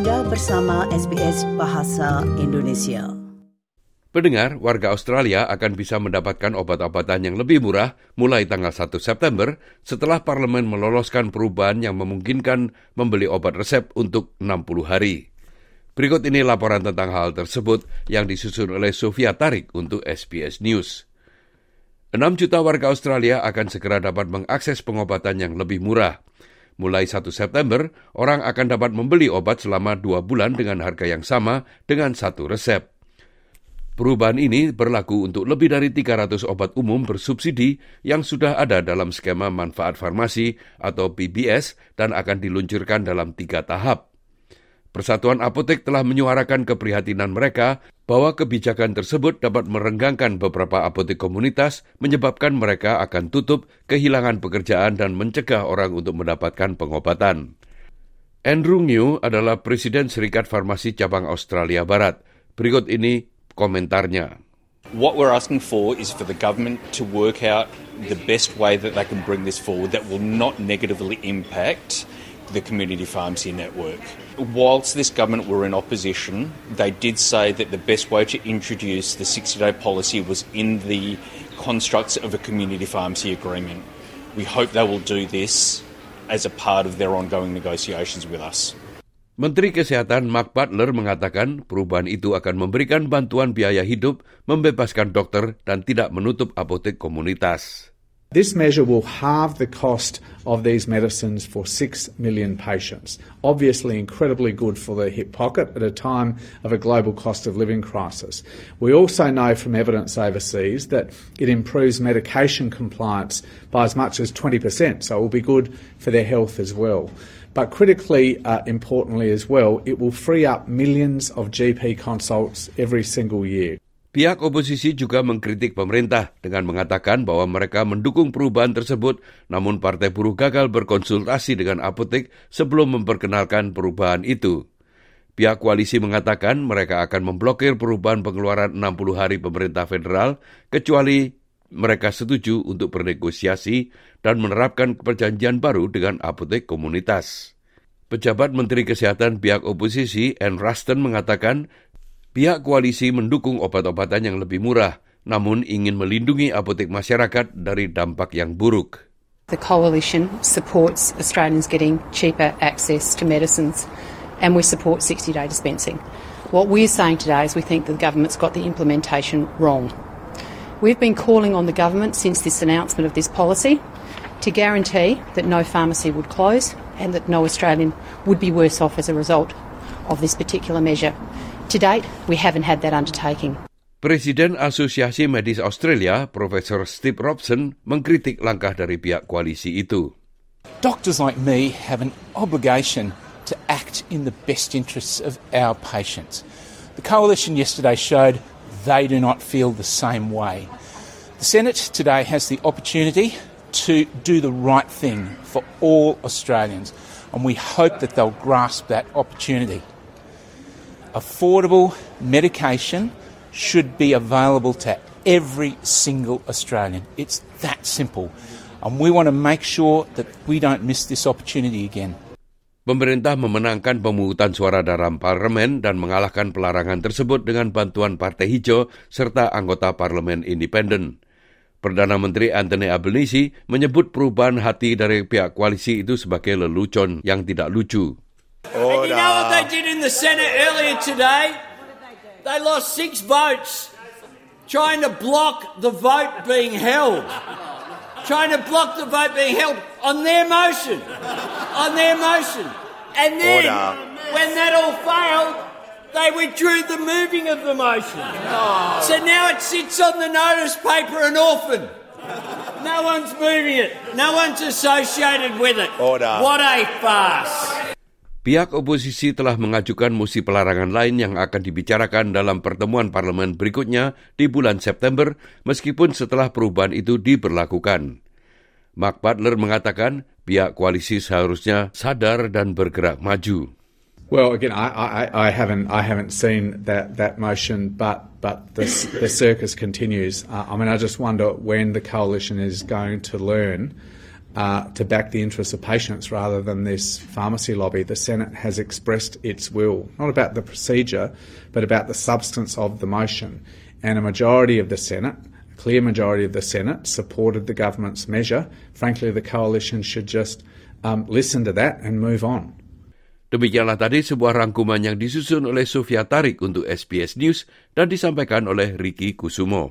Anda bersama SBS Bahasa Indonesia. Pendengar, warga Australia akan bisa mendapatkan obat-obatan yang lebih murah mulai tanggal 1 September setelah parlemen meloloskan perubahan yang memungkinkan membeli obat resep untuk 60 hari. Berikut ini laporan tentang hal tersebut yang disusun oleh Sofia Tarik untuk SBS News. 6 juta warga Australia akan segera dapat mengakses pengobatan yang lebih murah. Mulai 1 September, orang akan dapat membeli obat selama dua bulan dengan harga yang sama dengan satu resep. Perubahan ini berlaku untuk lebih dari 300 obat umum bersubsidi yang sudah ada dalam skema manfaat farmasi atau PBS dan akan diluncurkan dalam tiga tahap. Persatuan Apotek telah menyuarakan keprihatinan mereka bahwa kebijakan tersebut dapat merenggangkan beberapa apotek komunitas, menyebabkan mereka akan tutup, kehilangan pekerjaan, dan mencegah orang untuk mendapatkan pengobatan. Andrew New adalah Presiden Serikat Farmasi Cabang Australia Barat. Berikut ini komentarnya. What we're asking for is for the government to work out the best way that they can bring this forward that will not negatively impact the community pharmacy network. Whilst this government were in opposition, they did say that the best way to introduce the 60 day policy was in the constructs of a community pharmacy agreement. We hope they will do this as a part of their ongoing negotiations with us. Menteri Kesehatan Mark Butler mengatakan perubahan itu akan memberikan bantuan biaya hidup, membebaskan dokter, dan tidak menutup apotek komunitas. This measure will halve the cost of these medicines for 6 million patients. Obviously, incredibly good for the hip pocket at a time of a global cost of living crisis. We also know from evidence overseas that it improves medication compliance by as much as 20%, so it will be good for their health as well. But critically uh, importantly as well, it will free up millions of GP consults every single year. Pihak oposisi juga mengkritik pemerintah dengan mengatakan bahwa mereka mendukung perubahan tersebut, namun Partai Buruh gagal berkonsultasi dengan apotek sebelum memperkenalkan perubahan itu. Pihak koalisi mengatakan mereka akan memblokir perubahan pengeluaran 60 hari pemerintah federal kecuali mereka setuju untuk bernegosiasi dan menerapkan perjanjian baru dengan apotek komunitas. Pejabat Menteri Kesehatan pihak oposisi, Anne Ruston, mengatakan Pihak koalisi mendukung obat-obatan yang lebih murah, namun ingin melindungi apotek masyarakat dari dampak yang buruk. The coalition supports Australians getting cheaper access to medicines and we support 60-day dispensing. What we're saying today is we think the government's got the implementation wrong. We've been calling on the government since this announcement of this policy to guarantee that no pharmacy would close and that no Australian would be worse off as a result of this particular measure. To date, we haven't had that undertaking. Presiden Asosiasi Medis Australia, Profesor Steve Robson, mengkritik langkah dari pihak koalisi itu. Doctors like me have an obligation to act in the best interests of our patients. The coalition yesterday showed they do not feel the same way. The Senate today has the opportunity to do the right thing for all Australians, and we hope that they'll grasp that opportunity. Affordable medication should be available to every single Australian. It's that simple. And we want to make sure that we don't miss this opportunity again. Pemerintah memenangkan pemungutan suara dalam parlemen dan mengalahkan pelarangan tersebut dengan bantuan Partai Hijau serta anggota parlemen independen. Perdana Menteri Anthony Albanese menyebut perubahan hati dari pihak koalisi itu sebagai lelucon yang tidak lucu. They did in the Senate earlier today? They lost six votes trying to block the vote being held. Trying to block the vote being held on their motion. On their motion. And then, Order. when that all failed, they withdrew the moving of the motion. Oh. So now it sits on the notice paper an orphan. No one's moving it. No one's associated with it. Order. What a farce. Pihak oposisi telah mengajukan musi pelarangan lain yang akan dibicarakan dalam pertemuan parlemen berikutnya di bulan September meskipun setelah perubahan itu diberlakukan. Mark Butler mengatakan pihak koalisi seharusnya sadar dan bergerak maju. Well, again, I, I, I haven't I haven't seen that, that motion, but but the, the circus continues. Uh, I mean, I just wonder when the coalition is going to learn uh, to back the interests of patients rather than this pharmacy lobby. The Senate has expressed its will, not about the procedure, but about the substance of the motion. And a majority of the Senate, a clear majority of the Senate, supported the government's measure. Frankly, the coalition should just um, listen to that and move on. Demikianlah tadi sebuah rangkuman yang disusun oleh Sofia Tarik untuk SBS News dan disampaikan oleh Ricky Kusumo.